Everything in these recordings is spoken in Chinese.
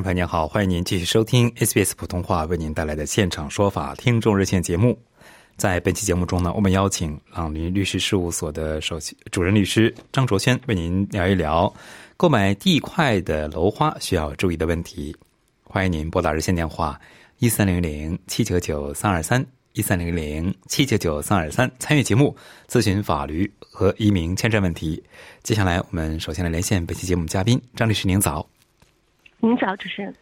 众朋友您好，欢迎您继续收听 SBS 普通话为您带来的现场说法听众热线节目。在本期节目中呢，我们邀请朗林律师事务所的首席主任律师张卓轩为您聊一聊购买地块的楼花需要注意的问题。欢迎您拨打热线电话一三零零七九九三二三一三零零七九九三二三参与节目咨询法律和移民签证问题。接下来我们首先来连线本期节目嘉宾张律师，您早。您早，主持人。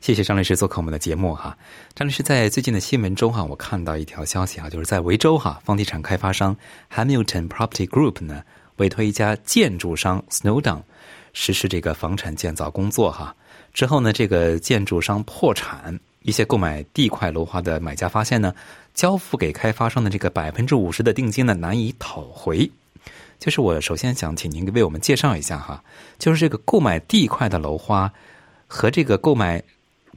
谢谢张律师做客我们的节目哈。张律师在最近的新闻中哈，我看到一条消息啊，就是在维州哈，房地产开发商 Hamilton Property Group 呢委托一家建筑商 Snowdown 实施这个房产建造工作哈。之后呢，这个建筑商破产，一些购买地块楼花的买家发现呢，交付给开发商的这个百分之五十的定金呢难以讨回。就是我首先想请您为我们介绍一下哈，就是这个购买地块的楼花和这个购买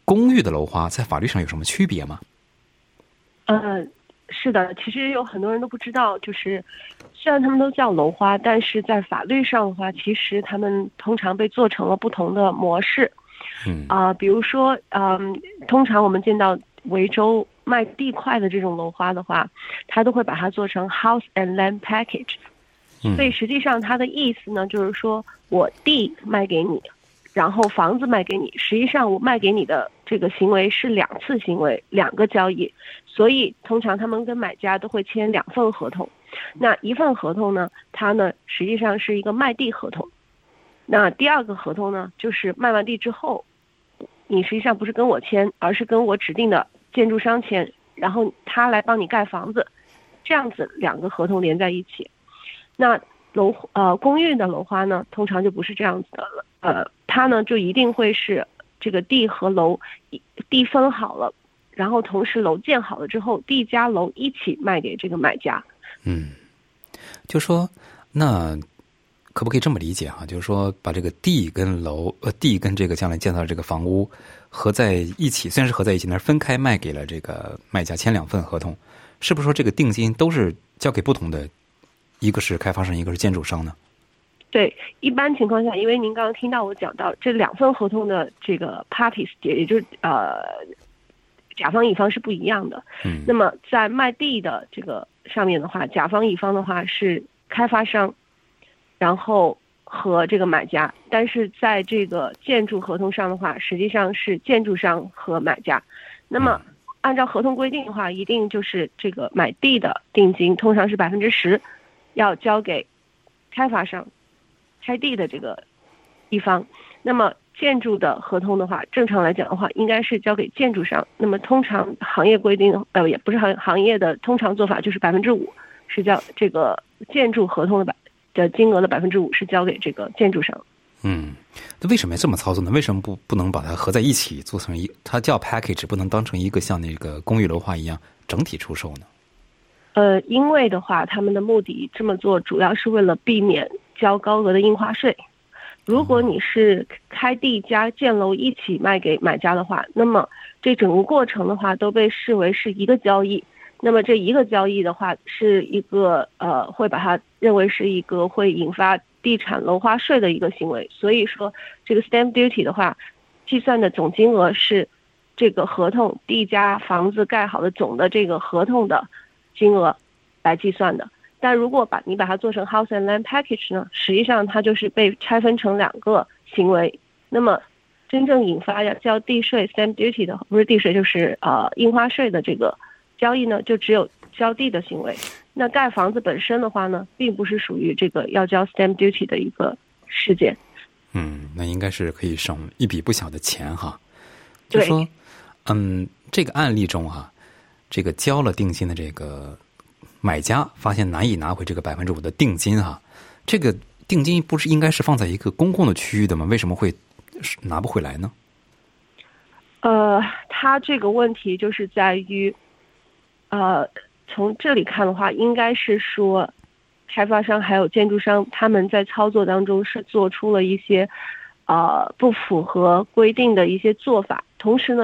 公寓的楼花在法律上有什么区别吗？呃，是的，其实有很多人都不知道，就是虽然他们都叫楼花，但是在法律上的话，其实他们通常被做成了不同的模式。嗯啊、比如说，嗯、通常我们见到维州卖地块的这种楼花的话，它都会把它做成 house and land package。嗯所以实际上它的意思呢，就是说我地卖给你，然后房子卖给你。实际上我卖给你的这个行为是两次行为，两个交易。所以通常他们跟买家都会签两份合同。那一份合同呢，它呢实际上是一个卖地合同。那第二个合同呢，就是卖完地之后，你实际上不是跟我签，而是跟我指定的建筑商签，然后他来帮你盖房子，这样子两个合同连在一起。那楼呃公寓的楼花呢，通常就不是这样子的了，呃，它呢就一定会是这个地和楼地分好了，然后同时楼建好了之后，地加楼一起卖给这个买家。嗯，就说那可不可以这么理解哈？就是说把这个地跟楼呃地跟这个将来建造的这个房屋合在一起，虽然是合在一起，但是分开卖给了这个卖家签两份合同，是不是说这个定金都是交给不同的？一个是开发商，一个是建筑商呢？对，一般情况下，因为您刚刚听到我讲到这两份合同的这个 parties，也也就是呃甲方乙方是不一样的。嗯那么在卖地的这个上面的话，甲方乙方的话是开发商，然后和这个买家，但是在这个建筑合同上的话，实际上是建筑商和买家。那么按照合同规定的话，一定就是这个买地的定金通常是百分之十，要交给开发商，开地的这个地方。那么建筑的合同的话，正常来讲的话，应该是交给建筑商。那么通常行业规定，呃，也不是行行业的通常做法，就是百分之五是交这个建筑合同的百的金额的百分之五是交给这个建筑商。嗯，那为什么要这么操作呢？为什么不不能把它合在一起做成一？它叫 package，不能当成一个像那个公寓楼花一样整体出售呢？呃，因为的话，他们的目的这么做主要是为了避免交高额的印花税。如果你是开地加建楼一起卖给买家的话，那么这整个过程的话都被视为是一个交易。那么这一个交易的话，是一个呃，会把它认为是一个会引发地产楼花税的一个行为。所以说，这个 stamp duty 的话，计算的总金额是这个合同地加房子盖好的总的这个合同的金额来计算的。但如果把你把它做成 house and land package 呢，实际上它就是被拆分成两个行为。那么真正引发要交地税 stamp duty 的，不是地税就是呃印花税的这个交易呢，就只有交地的行为。那盖房子本身的话呢，并不是属于这个要交 stamp duty 的一个事件。嗯，那应该是可以省一笔不小的钱哈。就说，嗯，这个案例中哈、这个交了定金的这个买家发现难以拿回这个百分之五的定金哈，这个定金不是应该是放在一个公共的区域的吗？为什么会拿不回来呢？呃，他这个问题就是在于，呃，从这里看的话，应该是说，开发商还有建筑商他们在操作当中是做出了一些，呃，不符合规定的一些做法，同时呢。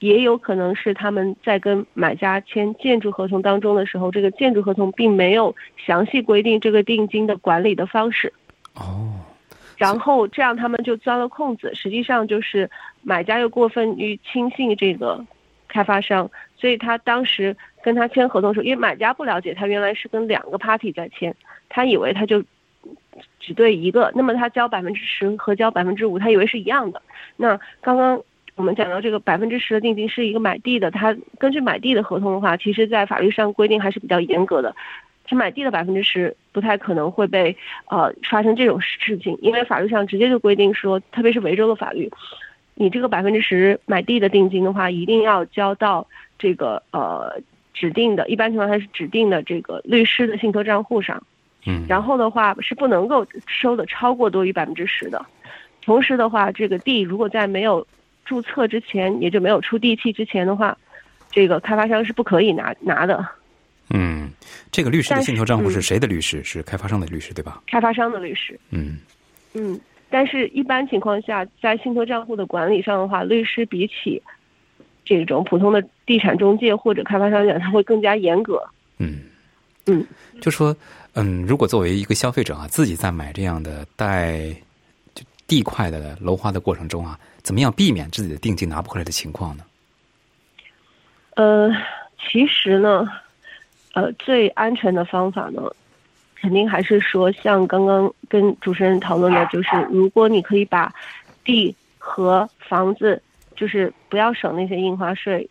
也有可能是他们在跟买家签建筑合同当中的时候，这个建筑合同并没有详细规定这个定金的管理的方式。哦，然后这样他们就钻了空子。实际上就是买家又过分于轻信这个开发商，所以他当时跟他签合同的时候，因为买家不了解他原来是跟两个 party 在签，他以为他就只对一个，那么他交百分之十和交百分之五，他以为是一样的。那刚刚。我们讲到这个百分之十的定金是一个买地的，它根据买地的合同的话，其实在法律上规定还是比较严格的。他买地的百分之十不太可能会被呃发生这种事情，因为法律上直接就规定说，特别是维州的法律，你这个百分之十买地的定金的话，一定要交到这个呃指定的，一般情况下是指定的这个律师的信托账户上。嗯。然后的话是不能够收的超过多于百分之十的。同时的话，这个地如果在没有注册之前，也就没有出地契之前的话，这个开发商是不可以拿拿的。嗯，这个律师的信托账户是谁的律师？是开发商的律师对吧？开发商的律师。嗯嗯，但是一般情况下，在信托账户的管理上的话，律师比起这种普通的地产中介或者开发商讲，他会更加严格。嗯嗯，就说嗯，如果作为一个消费者啊，自己在买这样的带就地块的楼花的过程中啊。怎么样避免自己的定金拿不回来的情况呢？呃，其实呢，呃，最安全的方法呢，肯定还是说，像刚刚跟主持人讨论的，就是如果你可以把地和房子，就是不要省那些印花税，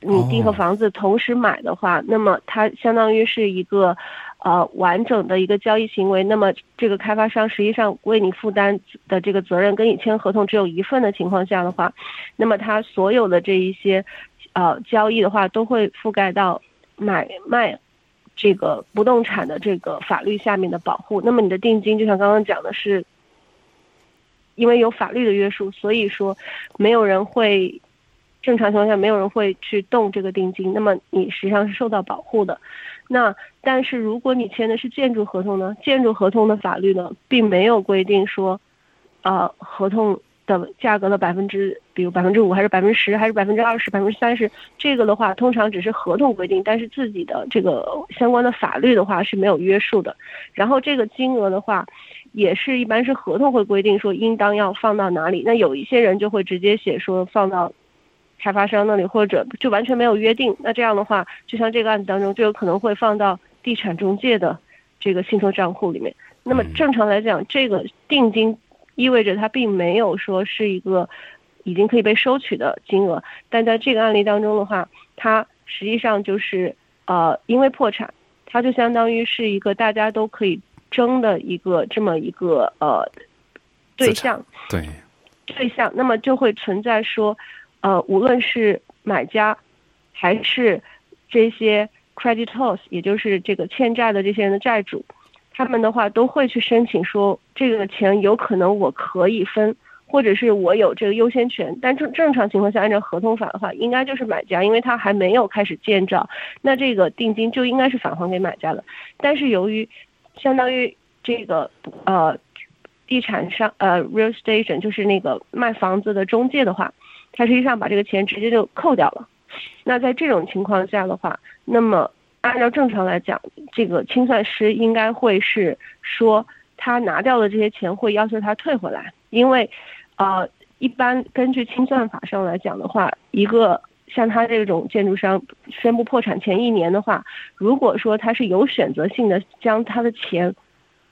你地和房子同时买的话，那么它相当于是一个。呃，完整的一个交易行为，那么这个开发商实际上为你负担的这个责任，跟你签合同只有一份的情况下的话，那么他所有的这一些，呃，交易的话都会覆盖到买卖这个不动产的这个法律下面的保护。那么你的定金，就像刚刚讲的是，因为有法律的约束，所以说没有人会正常情况下没有人会去动这个定金，那么你实际上是受到保护的。那但是如果你签的是建筑合同呢？建筑合同的法律呢，并没有规定说，呃，合同的价格的百分之，比如百分之五还是百分之十还是百分之二十百分之三十，这个的话通常只是合同规定，但是自己的这个相关的法律的话是没有约束的。然后这个金额的话，也是一般是合同会规定说应当要放到哪里。那有一些人就会直接写说放到。开发商那里，或者就完全没有约定，那这样的话，就像这个案子当中，就有可能会放到地产中介的这个信托账户里面。那么正常来讲，这个定金意味着它并没有说是一个已经可以被收取的金额，但在这个案例当中的话，它实际上就是呃，因为破产，它就相当于是一个大家都可以争的一个这么一个呃对象，对对象，那么就会存在说。呃，无论是买家，还是这些 creditors，也就是这个欠债的这些人的债主，他们的话都会去申请说，这个钱有可能我可以分，或者是我有这个优先权。但正正常情况下，按照合同法的话，应该就是买家，因为他还没有开始建造，那这个定金就应该是返还给买家的。但是由于相当于这个呃，地产商呃 real estate 就是那个卖房子的中介的话。他实际上把这个钱直接就扣掉了，那在这种情况下的话，那么按照正常来讲，这个清算师应该会是说他拿掉的这些钱会要求他退回来，因为，呃，一般根据清算法上来讲的话，一个像他这种建筑商宣布破产前一年的话，如果说他是有选择性的将他的钱，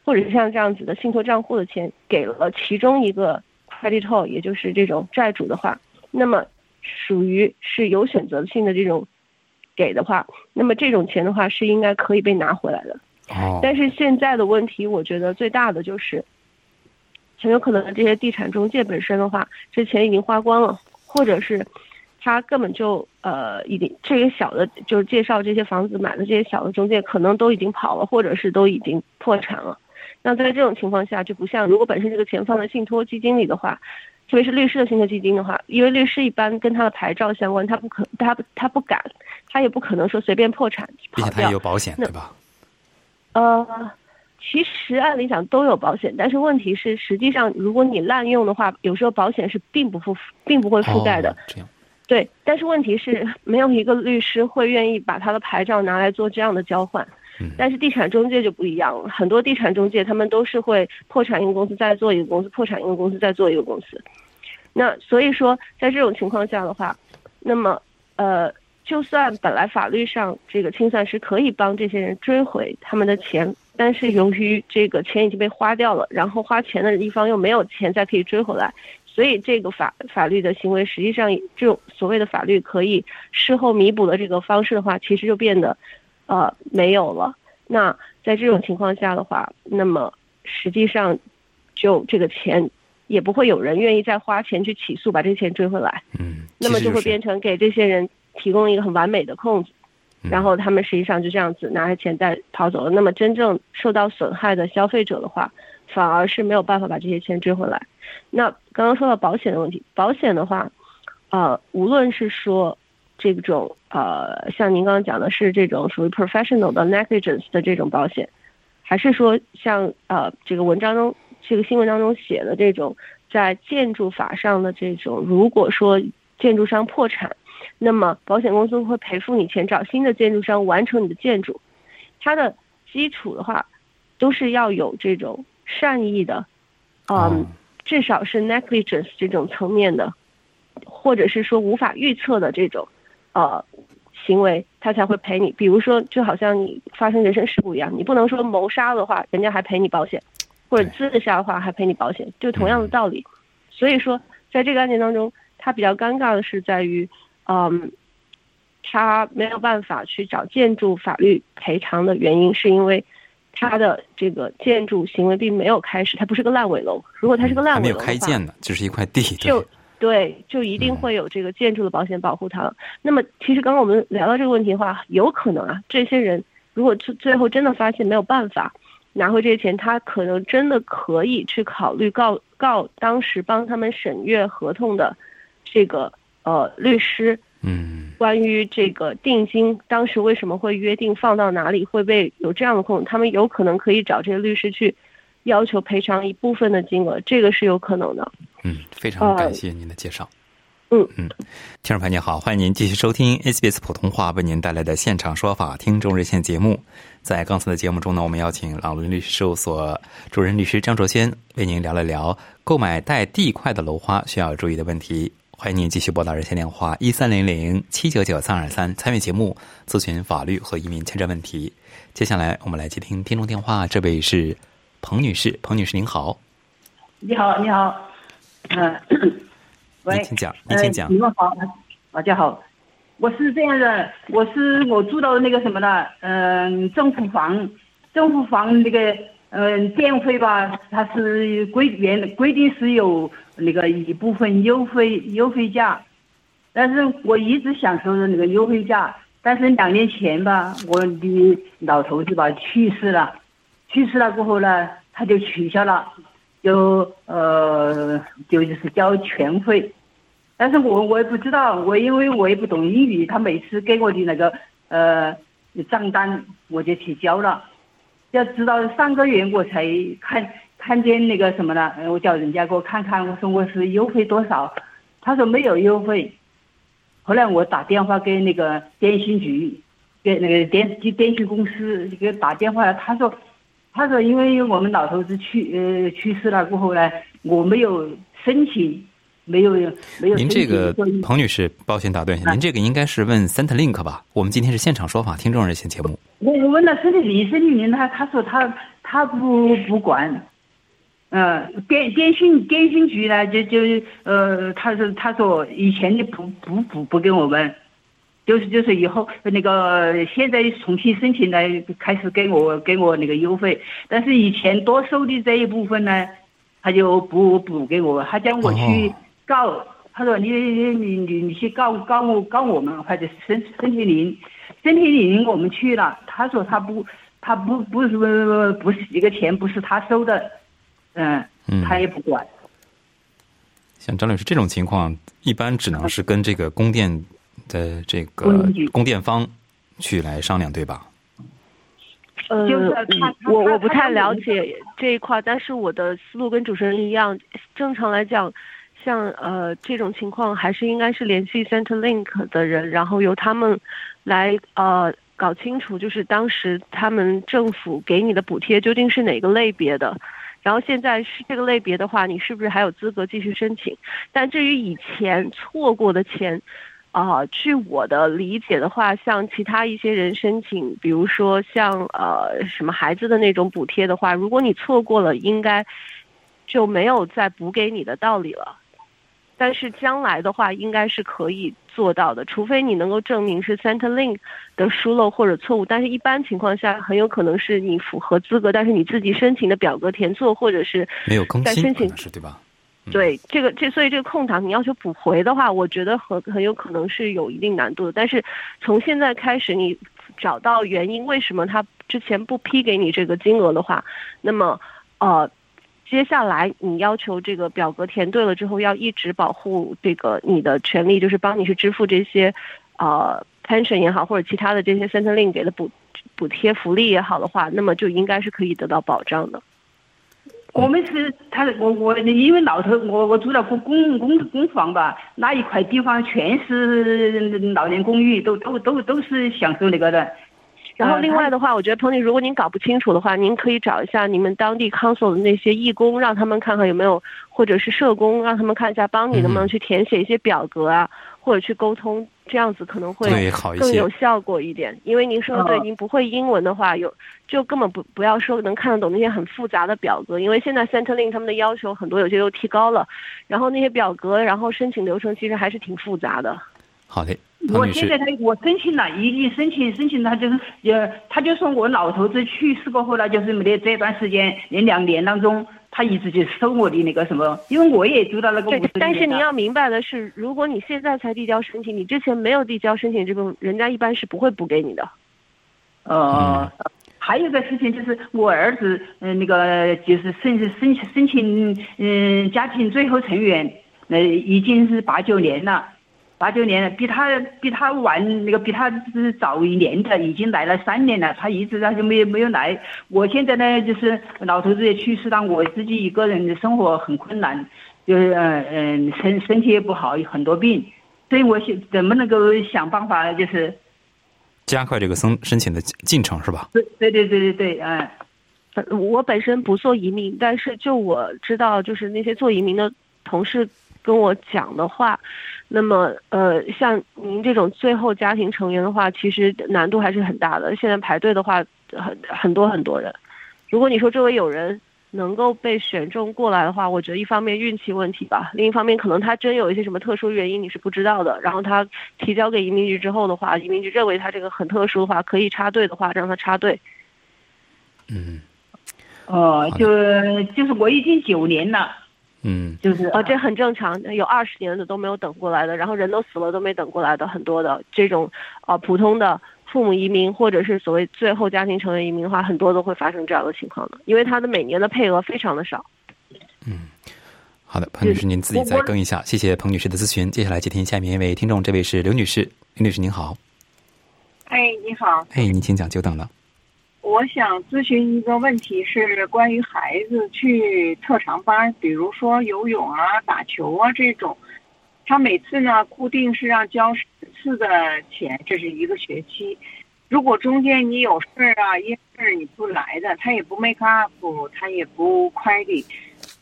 或者是像这样子的信托账户的钱给了其中一个 creditor，也就是这种债主的话。那么，属于是有选择性的这种给的话，那么这种钱的话是应该可以被拿回来的。哦。但是现在的问题，我觉得最大的就是，很有可能这些地产中介本身的话，这钱已经花光了，或者是他根本就呃，已经这些小的，就是介绍这些房子买的这些小的中介，可能都已经跑了，或者是都已经破产了。那在这种情况下，就不像如果本身这个钱放在信托基金里的话，特别是律师的信托基金的话，因为律师一般跟他的牌照相关，他不可，他不，他不敢，他也不可能说随便破产并且他也有保险，对吧？呃，其实按理讲都有保险，但是问题是，实际上如果你滥用的话，有时候保险是并不覆，并不会覆盖的。这样。对，但是问题是没有一个律师会愿意把他的牌照拿来做这样的交换。但是地产中介就不一样了，很多地产中介他们都是会破产一个公司再做一个公司，破产一个公司再做一个公司。那所以说，在这种情况下的话，那么呃，就算本来法律上这个清算师可以帮这些人追回他们的钱，但是由于这个钱已经被花掉了，然后花钱的一方又没有钱再可以追回来。所以，这个法法律的行为，实际上这种所谓的法律可以事后弥补的这个方式的话，其实就变得，呃，没有了。那在这种情况下的话，那么实际上，就这个钱也不会有人愿意再花钱去起诉把这钱追回来。嗯。那么就会变成给这些人提供一个很完美的空子，然后他们实际上就这样子拿着钱再跑走了。那么真正受到损害的消费者的话，反而是没有办法把这些钱追回来。那刚刚说到保险的问题，保险的话，呃，无论是说这种呃，像您刚刚讲的是这种属于 professional 的 negligence 的这种保险，还是说像呃这个文章中这个新闻当中写的这种在建筑法上的这种，如果说建筑商破产，那么保险公司会赔付你钱，找新的建筑商完成你的建筑，它的基础的话，都是要有这种善意的，嗯。至少是 negligence 这种层面的，或者是说无法预测的这种，呃，行为，他才会赔你。比如说，就好像你发生人身事故一样，你不能说谋杀的话，人家还赔你保险，或者自杀的话还赔你保险，就同样的道理。所以说，在这个案件当中，他比较尴尬的是在于，嗯，他没有办法去找建筑法律赔偿的原因，是因为。他的这个建筑行为并没有开始，它不是个烂尾楼。如果它是个烂尾楼，没有开建的，就是一块地，就对，就一定会有这个建筑的保险保护它了。那么，其实刚刚我们聊到这个问题的话，有可能啊，这些人如果最最后真的发现没有办法拿回这些钱，他可能真的可以去考虑告告当时帮他们审阅合同的这个呃律师。嗯，关于这个定金，当时为什么会约定放到哪里会被有这样的空？他们有可能可以找这些律师去要求赔偿一部分的金额，这个是有可能的。嗯，非常感谢您的介绍。嗯嗯，听众朋友您好，欢迎您继续收听 SBS 普通话为您带来的现场说法听众热线节目。在刚才的节目中呢，我们邀请朗伦律师事务所主任律师张卓先为您聊了聊购买带地块的楼花需要注意的问题。欢迎您继续拨打热线电话一三零零七九九三二三参与节目咨询法律和移民签证问题。接下来我们来接听听众电话，这位是彭女士，彭女士您好。你好，你好，嗯，喂，请讲，您请讲。你们好，大家好，我是这样的，我是我住到那个什么的，嗯，政府房，政府房那个。嗯，电费吧，它是规原规定是有那个一部分优惠优惠价，但是我一直享受着那个优惠价，但是两年前吧，我的老头子吧去世了，去世了过后呢，他就取消了，就呃就就是交全费，但是我我也不知道，我因为我也不懂英语，他每次给我的那个呃账单我就去交了。要知道上个月我才看看见那个什么了，我叫人家给我看看，我说我是优惠多少，他说没有优惠。后来我打电话给那个电信局，给那个电电电信公司给打电话，他说，他说因为我们老头子去呃去世了过后呢，我没有申请。没有没有。您这个彭女士，抱歉打断一下，您这个应该是问 Centrelink 吧？我们今天是现场说法听众热线节目。我我问了 Centrelink，他他说他他不不管。嗯，电电信电信局呢，就就呃，他说他说以前的不不不不给我们，就是就是以后那个现在重新申请来开始给我给我那个优惠，但是以前多收的这一部分呢，他就不补给我，他叫我去。告他说你你你你你去告告我告我们，或者申申请领，申请领我们去了，他说他不他不不是不是这个钱不是他收的，嗯，嗯他也不管。像张律师这种情况，一般只能是跟这个供电的这个供电方去来商量，对吧？呃，就是他嗯他他我我不太了解这一块，但是我的思路跟主持人一样。正常来讲，像呃这种情况，还是应该是联系 Centerlink 的人，然后由他们来呃搞清楚，就是当时他们政府给你的补贴究竟是哪个类别的。然后现在是这个类别的话，你是不是还有资格继续申请？但至于以前错过的钱，啊、据我的理解的话，像其他一些人申请，比如说像呃什么孩子的那种补贴的话，如果你错过了，应该就没有再补给你的道理了。但是将来的话，应该是可以做到的，除非你能够证明是 Centerlink 的疏漏或者错误。但是一般情况下，很有可能是你符合资格，但是你自己申请的表格填错，或者是没有更新，可在申请是对吧？对这个这，所以这个空档你要求补回的话，我觉得很很有可能是有一定难度的。但是从现在开始，你找到原因，为什么他之前不批给你这个金额的话，那么呃，接下来你要求这个表格填对了之后，要一直保护这个你的权利，就是帮你去支付这些呃 pension 也好，或者其他的这些 Centerlink 给的补补贴福利也好的话，那么就应该是可以得到保障的。我们是他我我因为老头我我住了公公公公房吧，那一块地方全是老年公寓，都都都都是享受那个的。然后另外的话，我觉得彭女，如果您搞不清楚的话，您可以找一下你们当地 council 的那些义工，让他们看看有没有，或者是社工，让他们看一下，帮你能不能去填写一些表格啊，或者去沟通，这样子可能会对，好一些更有。效果一点。因为您说的对，嗯您不会英文的话，有就根本不不要说能看得懂那些很复杂的表格，因为现在 Centerlink 他们的要求很多有些都提高了，然后那些表格，然后申请流程其实还是挺复杂的。好的，我现在，他我申请了，已经申请申请，他就是呃，他就说我老头子去世过后呢，就是没得这段时间，连两年当中，他一直就收我的那个什么，因为我也住到那个五十，对但是你要明白的是，如果你现在才递交申请，你之前没有递交申请这个，人家一般是不会补给你的。呃，还有一个事情就是我儿子，嗯、那个就是申申请申请，嗯、家庭最后成员，呃，已经是八九年了，八九年了，比他比他晚那个比他是早一年的，已经来了三年了，他一直他就没有没有来。我现在呢，就是老头子也去世了，我自己一个人的生活很困难，就是嗯嗯身身体也不好，有很多病，所以我想怎么能够想办法就是。加快这个申申请的进程是吧？对对对对对对，嗯，呃我本身不做移民，但是就我知道，就是那些做移民的同事跟我讲的话，那么呃，像您这种最后家庭成员的话，其实难度还是很大的。现在排队的话，很很多很多人。如果你说周围有人能够被选中过来的话，我觉得一方面运气问题吧，另一方面可能他真有一些什么特殊原因你是不知道的。然后他提交给移民局之后的话，移民局认为他这个很特殊的话，可以插队的话，让他插队。嗯哦就就是我已经九年了，嗯，就是呃，这很正常，有二十年的都没有等过来的，然后人都死了都没等过来的，很多的这种呃普通的父母移民或者是所谓最后家庭成员移民的话，很多都会发生这样的情况的，因为他的每年的配额非常的少。嗯好的，彭女士，您自己再更一下，谢谢彭女士的咨询。接下来接听下面一位听众，这位是刘女士，刘女士您好，哎，你好，哎，您请讲，久等了。我想咨询一个问题，是关于孩子去特长班，比如说游泳啊、打球啊这种，他每次呢固定是要交十次的钱，这是一个学期。如果中间你有事儿啊，因事儿你不来的，他也不 make up，他也不 credit，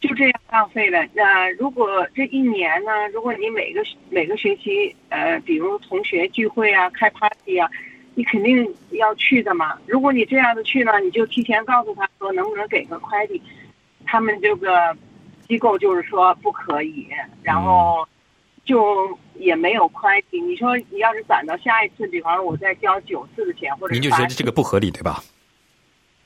就这样浪费了。那如果这一年呢，如果你每个每个学期，呃，比如同学聚会啊、开 party 啊，你肯定要去的嘛。如果你这样子去呢，你就提前告诉他说能不能给个 credit，他们这个机构就是说不可以，然后就也没有 credit。你说你要是攒到下一次，比方说我再交九次的钱或者您就觉得这个不合理对吧？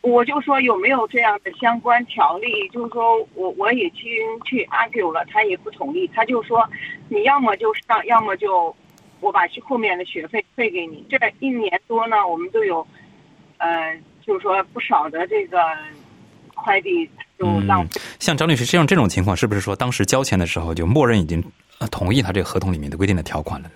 我就说有没有这样的相关条例？就是说我我已经去 argue 了，他也不同意，他就说你要么就上，要么就我把后面的学费退给你。这一年多呢，我们都有，呃，就是说不少的这个快递就浪费。像张律师这样这种情况，是不是说当时交钱的时候就默认已经呃同意他这个合同里面的规定的条款了呢？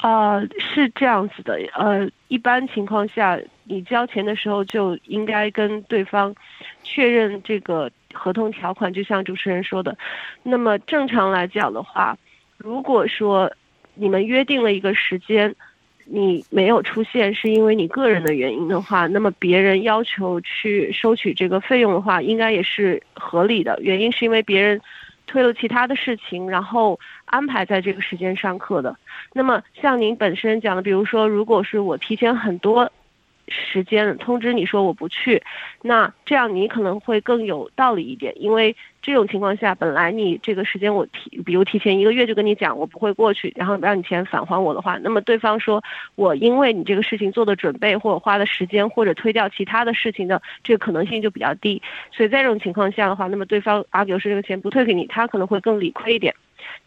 呃，是这样子的，呃，一般情况下，你交钱的时候就应该跟对方确认这个合同条款，就像主持人说的。那么正常来讲的话，如果说你们约定了一个时间，你没有出现是因为你个人的原因的话，那么别人要求去收取这个费用的话，应该也是合理的。原因是因为别人。推了其他的事情，然后安排在这个时间上课的。那么像您本身讲的，比如说，如果是我提前很多。时间通知你说我不去，那这样你可能会更有道理一点，因为这种情况下，本来你这个时间我提，比如提前一个月就跟你讲我不会过去，然后让你钱返还我的话，那么对方说我因为你这个事情做的准备或者花的时间或者推掉其他的事情的这个可能性就比较低，所以在这种情况下的话，那么对方阿表示这个钱不退给你，他可能会更理亏一点。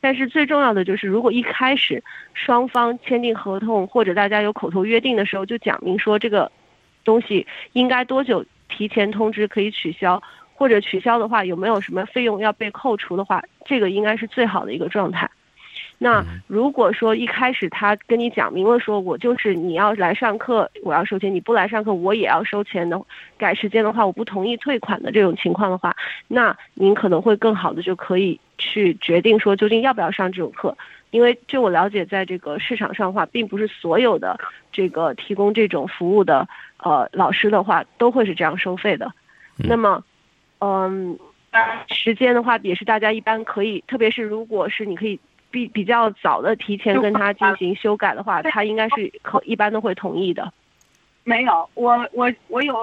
但是最重要的就是，如果一开始双方签订合同或者大家有口头约定的时候，就讲明说这个东西应该多久提前通知可以取消，或者取消的话有没有什么费用要被扣除的话，这个应该是最好的一个状态。那如果说一开始他跟你讲明了说，我就是你要来上课我要收钱，你不来上课我也要收钱的，改时间的话我不同意退款的这种情况的话，那您可能会更好的就可以去决定说究竟要不要上这种课，因为据我了解，在这个市场上的话，并不是所有的这个提供这种服务的呃老师的话都会是这样收费的。那么，嗯，时间的话也是大家一般可以，特别是如果是你可以。比比较早的提前跟他进行修改的话，他应该是可一般都会同意的。没有，我我我有，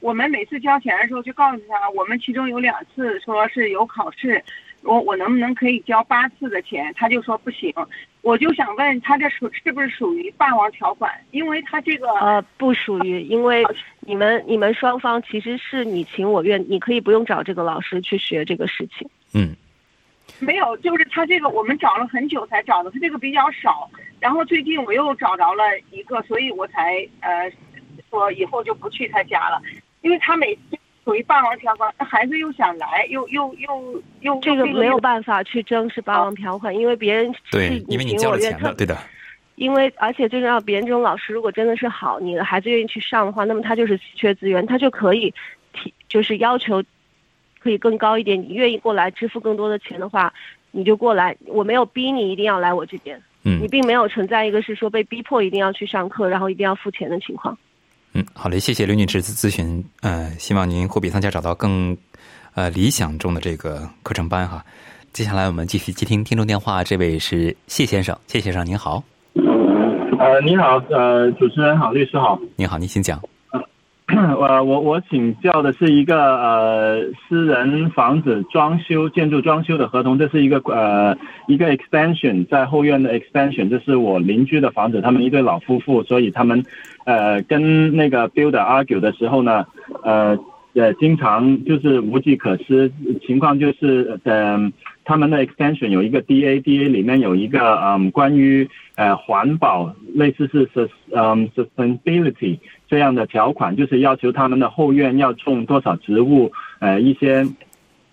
我们每次交钱的时候就告诉他，我们其中有两次说是有考试，我我能不能可以交八次的钱？他就说不行。我就想问他这属是不是属于霸王条款？因为他这个呃不属于，因为你们你们双方其实是你情我愿，你可以不用找这个老师去学这个事情。嗯。没有，就是他这个我们找了很久才找的，他这个比较少。然后最近我又找着了一个，所以我才呃说以后就不去他家了，因为他每次属于霸王条款，那孩子又想来，又又又又这个没有办法去争是霸王条款，因为别人对，因为你交了钱了，对的。因为而且最重要，别人这种老师如果真的是好，你的孩子愿意去上的话，那么他就是缺资源，他就可以提，就是要求。可以更高一点，你愿意过来支付更多的钱的话，你就过来。我没有逼你一定要来我这边，嗯，你并没有存在一个是说被逼迫一定要去上课，然后一定要付钱的情况。嗯，好嘞，谢谢刘女士咨咨询，呃，希望您货比三家找到更呃理想中的这个课程班哈。接下来我们继续接听听众电话，这位是谢先生，谢先生您好。呃，您好，呃，主持人好，律师好，您好，您请讲。呃，我我请教的是一个呃私人房子装修建筑装修的合同，这是一个呃一个 extension 在后院的 extension，这是我邻居的房子，他们一对老夫妇，所以他们呃跟那个 builder argue 的时候呢，呃呃经常就是无计可施，情况就是呃他们的 extension 有一个 DA，DA 里面有一个嗯关于呃环保类似是 sus 嗯 sustainability。这样的条款就是要求他们的后院要种多少植物，呃，一些，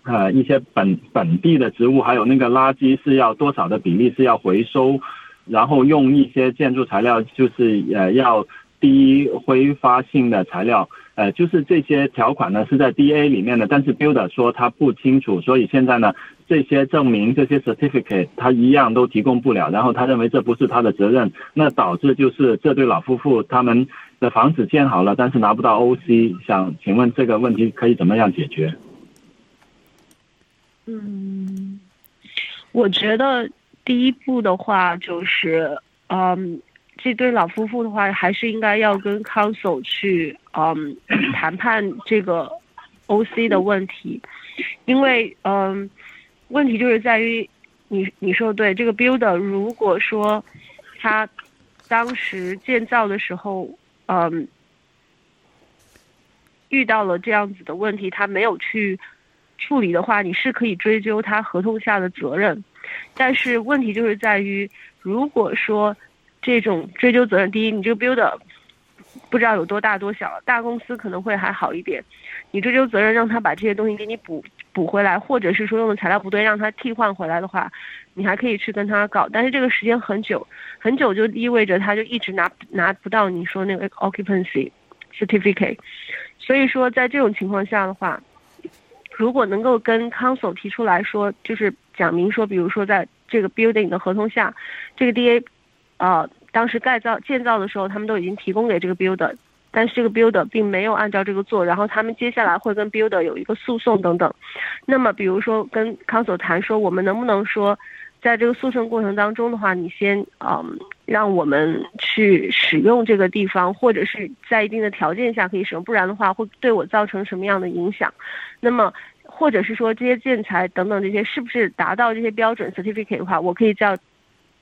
呃，一些本本地的植物，还有那个垃圾是要多少的比例是要回收，然后用一些建筑材料，就是呃要低挥发性的材料，呃，就是这些条款呢是在 DA 里面的，但是 Builder 说他不清楚，所以现在呢这些证明这些 certificate 他一样都提供不了，然后他认为这不是他的责任，那导致就是这对老夫妇他们。的房子建好了，但是拿不到 OC，想请问这个问题可以怎么样解决？嗯，我觉得第一步的话就是，嗯，这对老夫妇的话，还是应该要跟 Council 去，嗯，谈判这个 OC 的问题，因为，嗯，问题就是在于，你你说的对，这个 Builder 如果说他当时建造的时候。嗯，遇到了这样子的问题，他没有去处理的话，你是可以追究他合同下的责任。但是问题就是在于，如果说这种追究责任，第一，你这个 builder 不知道有多大多小，大公司可能会还好一点，你追究责任让他把这些东西给你补补回来，或者是说用的材料不对，让他替换回来的话，你还可以去跟他搞。但是这个时间很久，很久就意味着他就一直拿拿不到你说那个 occupancy certificate。所以说，在这种情况下的话，如果能够跟 council 提出来说，就是讲明说，比如说在这个 building 的合同下，这个 DA，呃，当时盖造建造的时候，他们都已经提供给这个 builder，但是这个 builder 并没有按照这个做，然后他们接下来会跟 builder 有一个诉讼等等。那么，比如说跟康所谈说，我们能不能说，在这个诉讼过程当中的话，你先嗯，让我们去使用这个地方，或者是在一定的条件下可以使用，不然的话会对我造成什么样的影响？那么。或者是说这些建材等等这些是不是达到这些标准 certificate 的话，我可以叫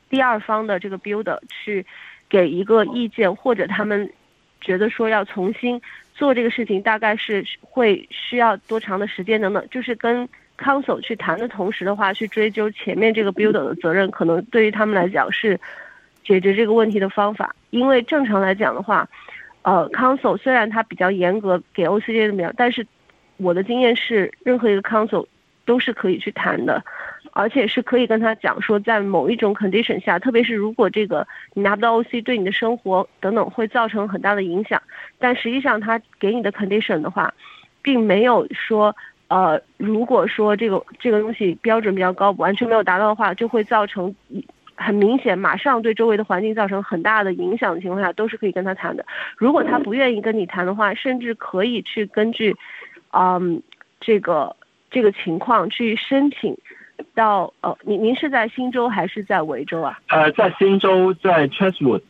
第二方的这个 builder 去给一个意见，或者他们觉得说要重新做这个事情，大概是会需要多长的时间等等，就是跟 council 去谈的同时的话，去追究前面这个 builder 的责任，可能对于他们来讲是解决这个问题的方法。因为正常来讲的话，呃，council 虽然它比较严格给 OCJ 怎么样，但是我的经验是，任何一个 council 都是可以去谈的，而且是可以跟他讲说，在某一种 condition 下，特别是如果这个你拿不到 OC，对你的生活等等会造成很大的影响。但实际上他给你的 condition 的话，并没有说，呃，如果说这个这个东西标准比较高，完全没有达到的话，就会造成很明显，马上对周围的环境造成很大的影响的情况下，都是可以跟他谈的。如果他不愿意跟你谈的话，甚至可以去根据。嗯，这个这个情况去申请到呃，您您是在新州还是在维州啊？呃，在新州，在 Chesswood，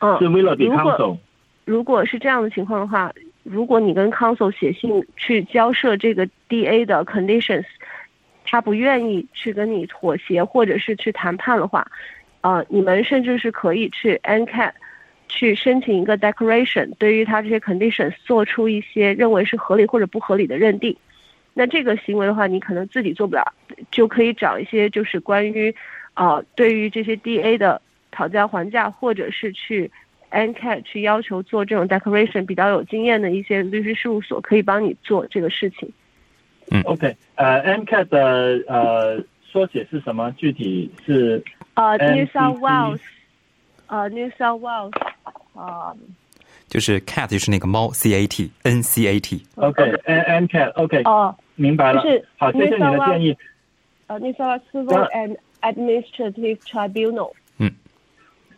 嗯，是 Willoughby Council。如果是这样的情况的话，如果你跟 Council 写信去交涉这个 DA 的 conditions，他不愿意去跟你妥协或者是去谈判的话，呃，你们甚至是可以去 NCAT。去申请一个 declaration，对于他这些 conditions 做出一些认为是合理或者不合理的认定。那这个行为的话，你可能自己做不了，就可以找一些就是关于，呃，对于这些 DA 的讨价还价，或者是去 NCAT 去要求做这种 declaration 比较有经验的一些律师事务所，可以帮你做这个事情。嗯，OK，呃，NCAT 的呃缩写是什么？具体是呃 New South Wales，呃 New South Wales。啊，就是 cat 就是那个猫，c a t n c a t。OK，n n cat，OK。哦，明白了。是好，谢谢你的建议。呃，New South Civil and Administrative Tribunal。嗯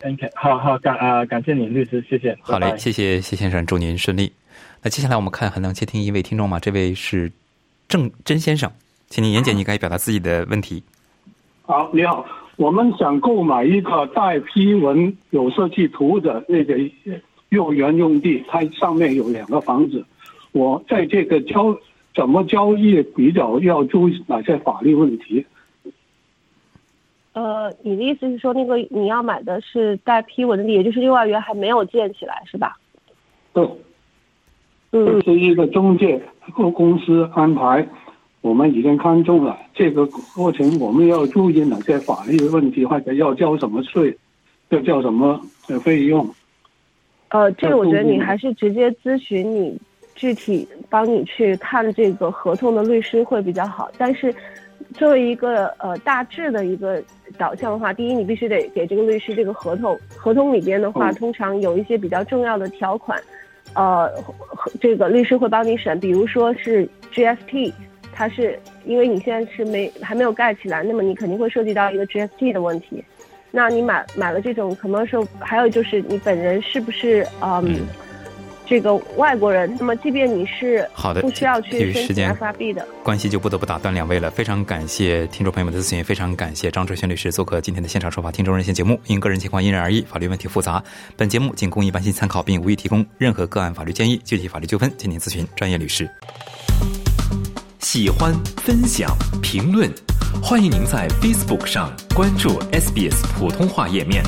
，OK，好好感啊，感谢你律师，谢谢。好嘞，谢谢谢先生，祝您顺利。那接下来我们看还能接听一位听众吗？这位是郑真先生，请您言简意赅表达自己的问题。好，你好。我们想购买一个带批文、有设计图的那个幼儿园用地，它上面有两个房子。我在这个交怎么交易比较要注意哪些法律问题？呃，你的意思是说，那个你要买的是带批文的地，也就是幼儿园还没有建起来，是吧？对，嗯，是一个中介公司安排。我们已经看中了这个过程，我们要注意哪些法律问题，或者要交什么税，要交什么的费用？呃，这个我觉得你还是直接咨询你具体帮你去看这个合同的律师会比较好。但是作为一个呃大致的一个导向的话，第一，你必须得给这个律师这个合同，合同里边的话，通常有一些比较重要的条款，呃，这个律师会帮你审，比如说是 GST。它是因为你现在是没还没有盖起来，那么你肯定会涉及到一个 GST 的问题。那你买买了这种 commercial，还有就是你本人是不是嗯这个外国人？那么即便你是好的，不需要去申请 FRB 的关系，就不得不打断两位了。非常感谢听众朋友们的咨询，非常感谢张哲轩律师做客今天的现场说法听众热线节目。因个人情况因人而异，法律问题复杂，本节目仅供一般性参考，并无意提供任何个案法律建议。具体法律纠纷，请您咨询专业律师。喜欢、分享、评论，欢迎您在 Facebook 上关注 SBS 普通话页面。